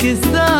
किस्सा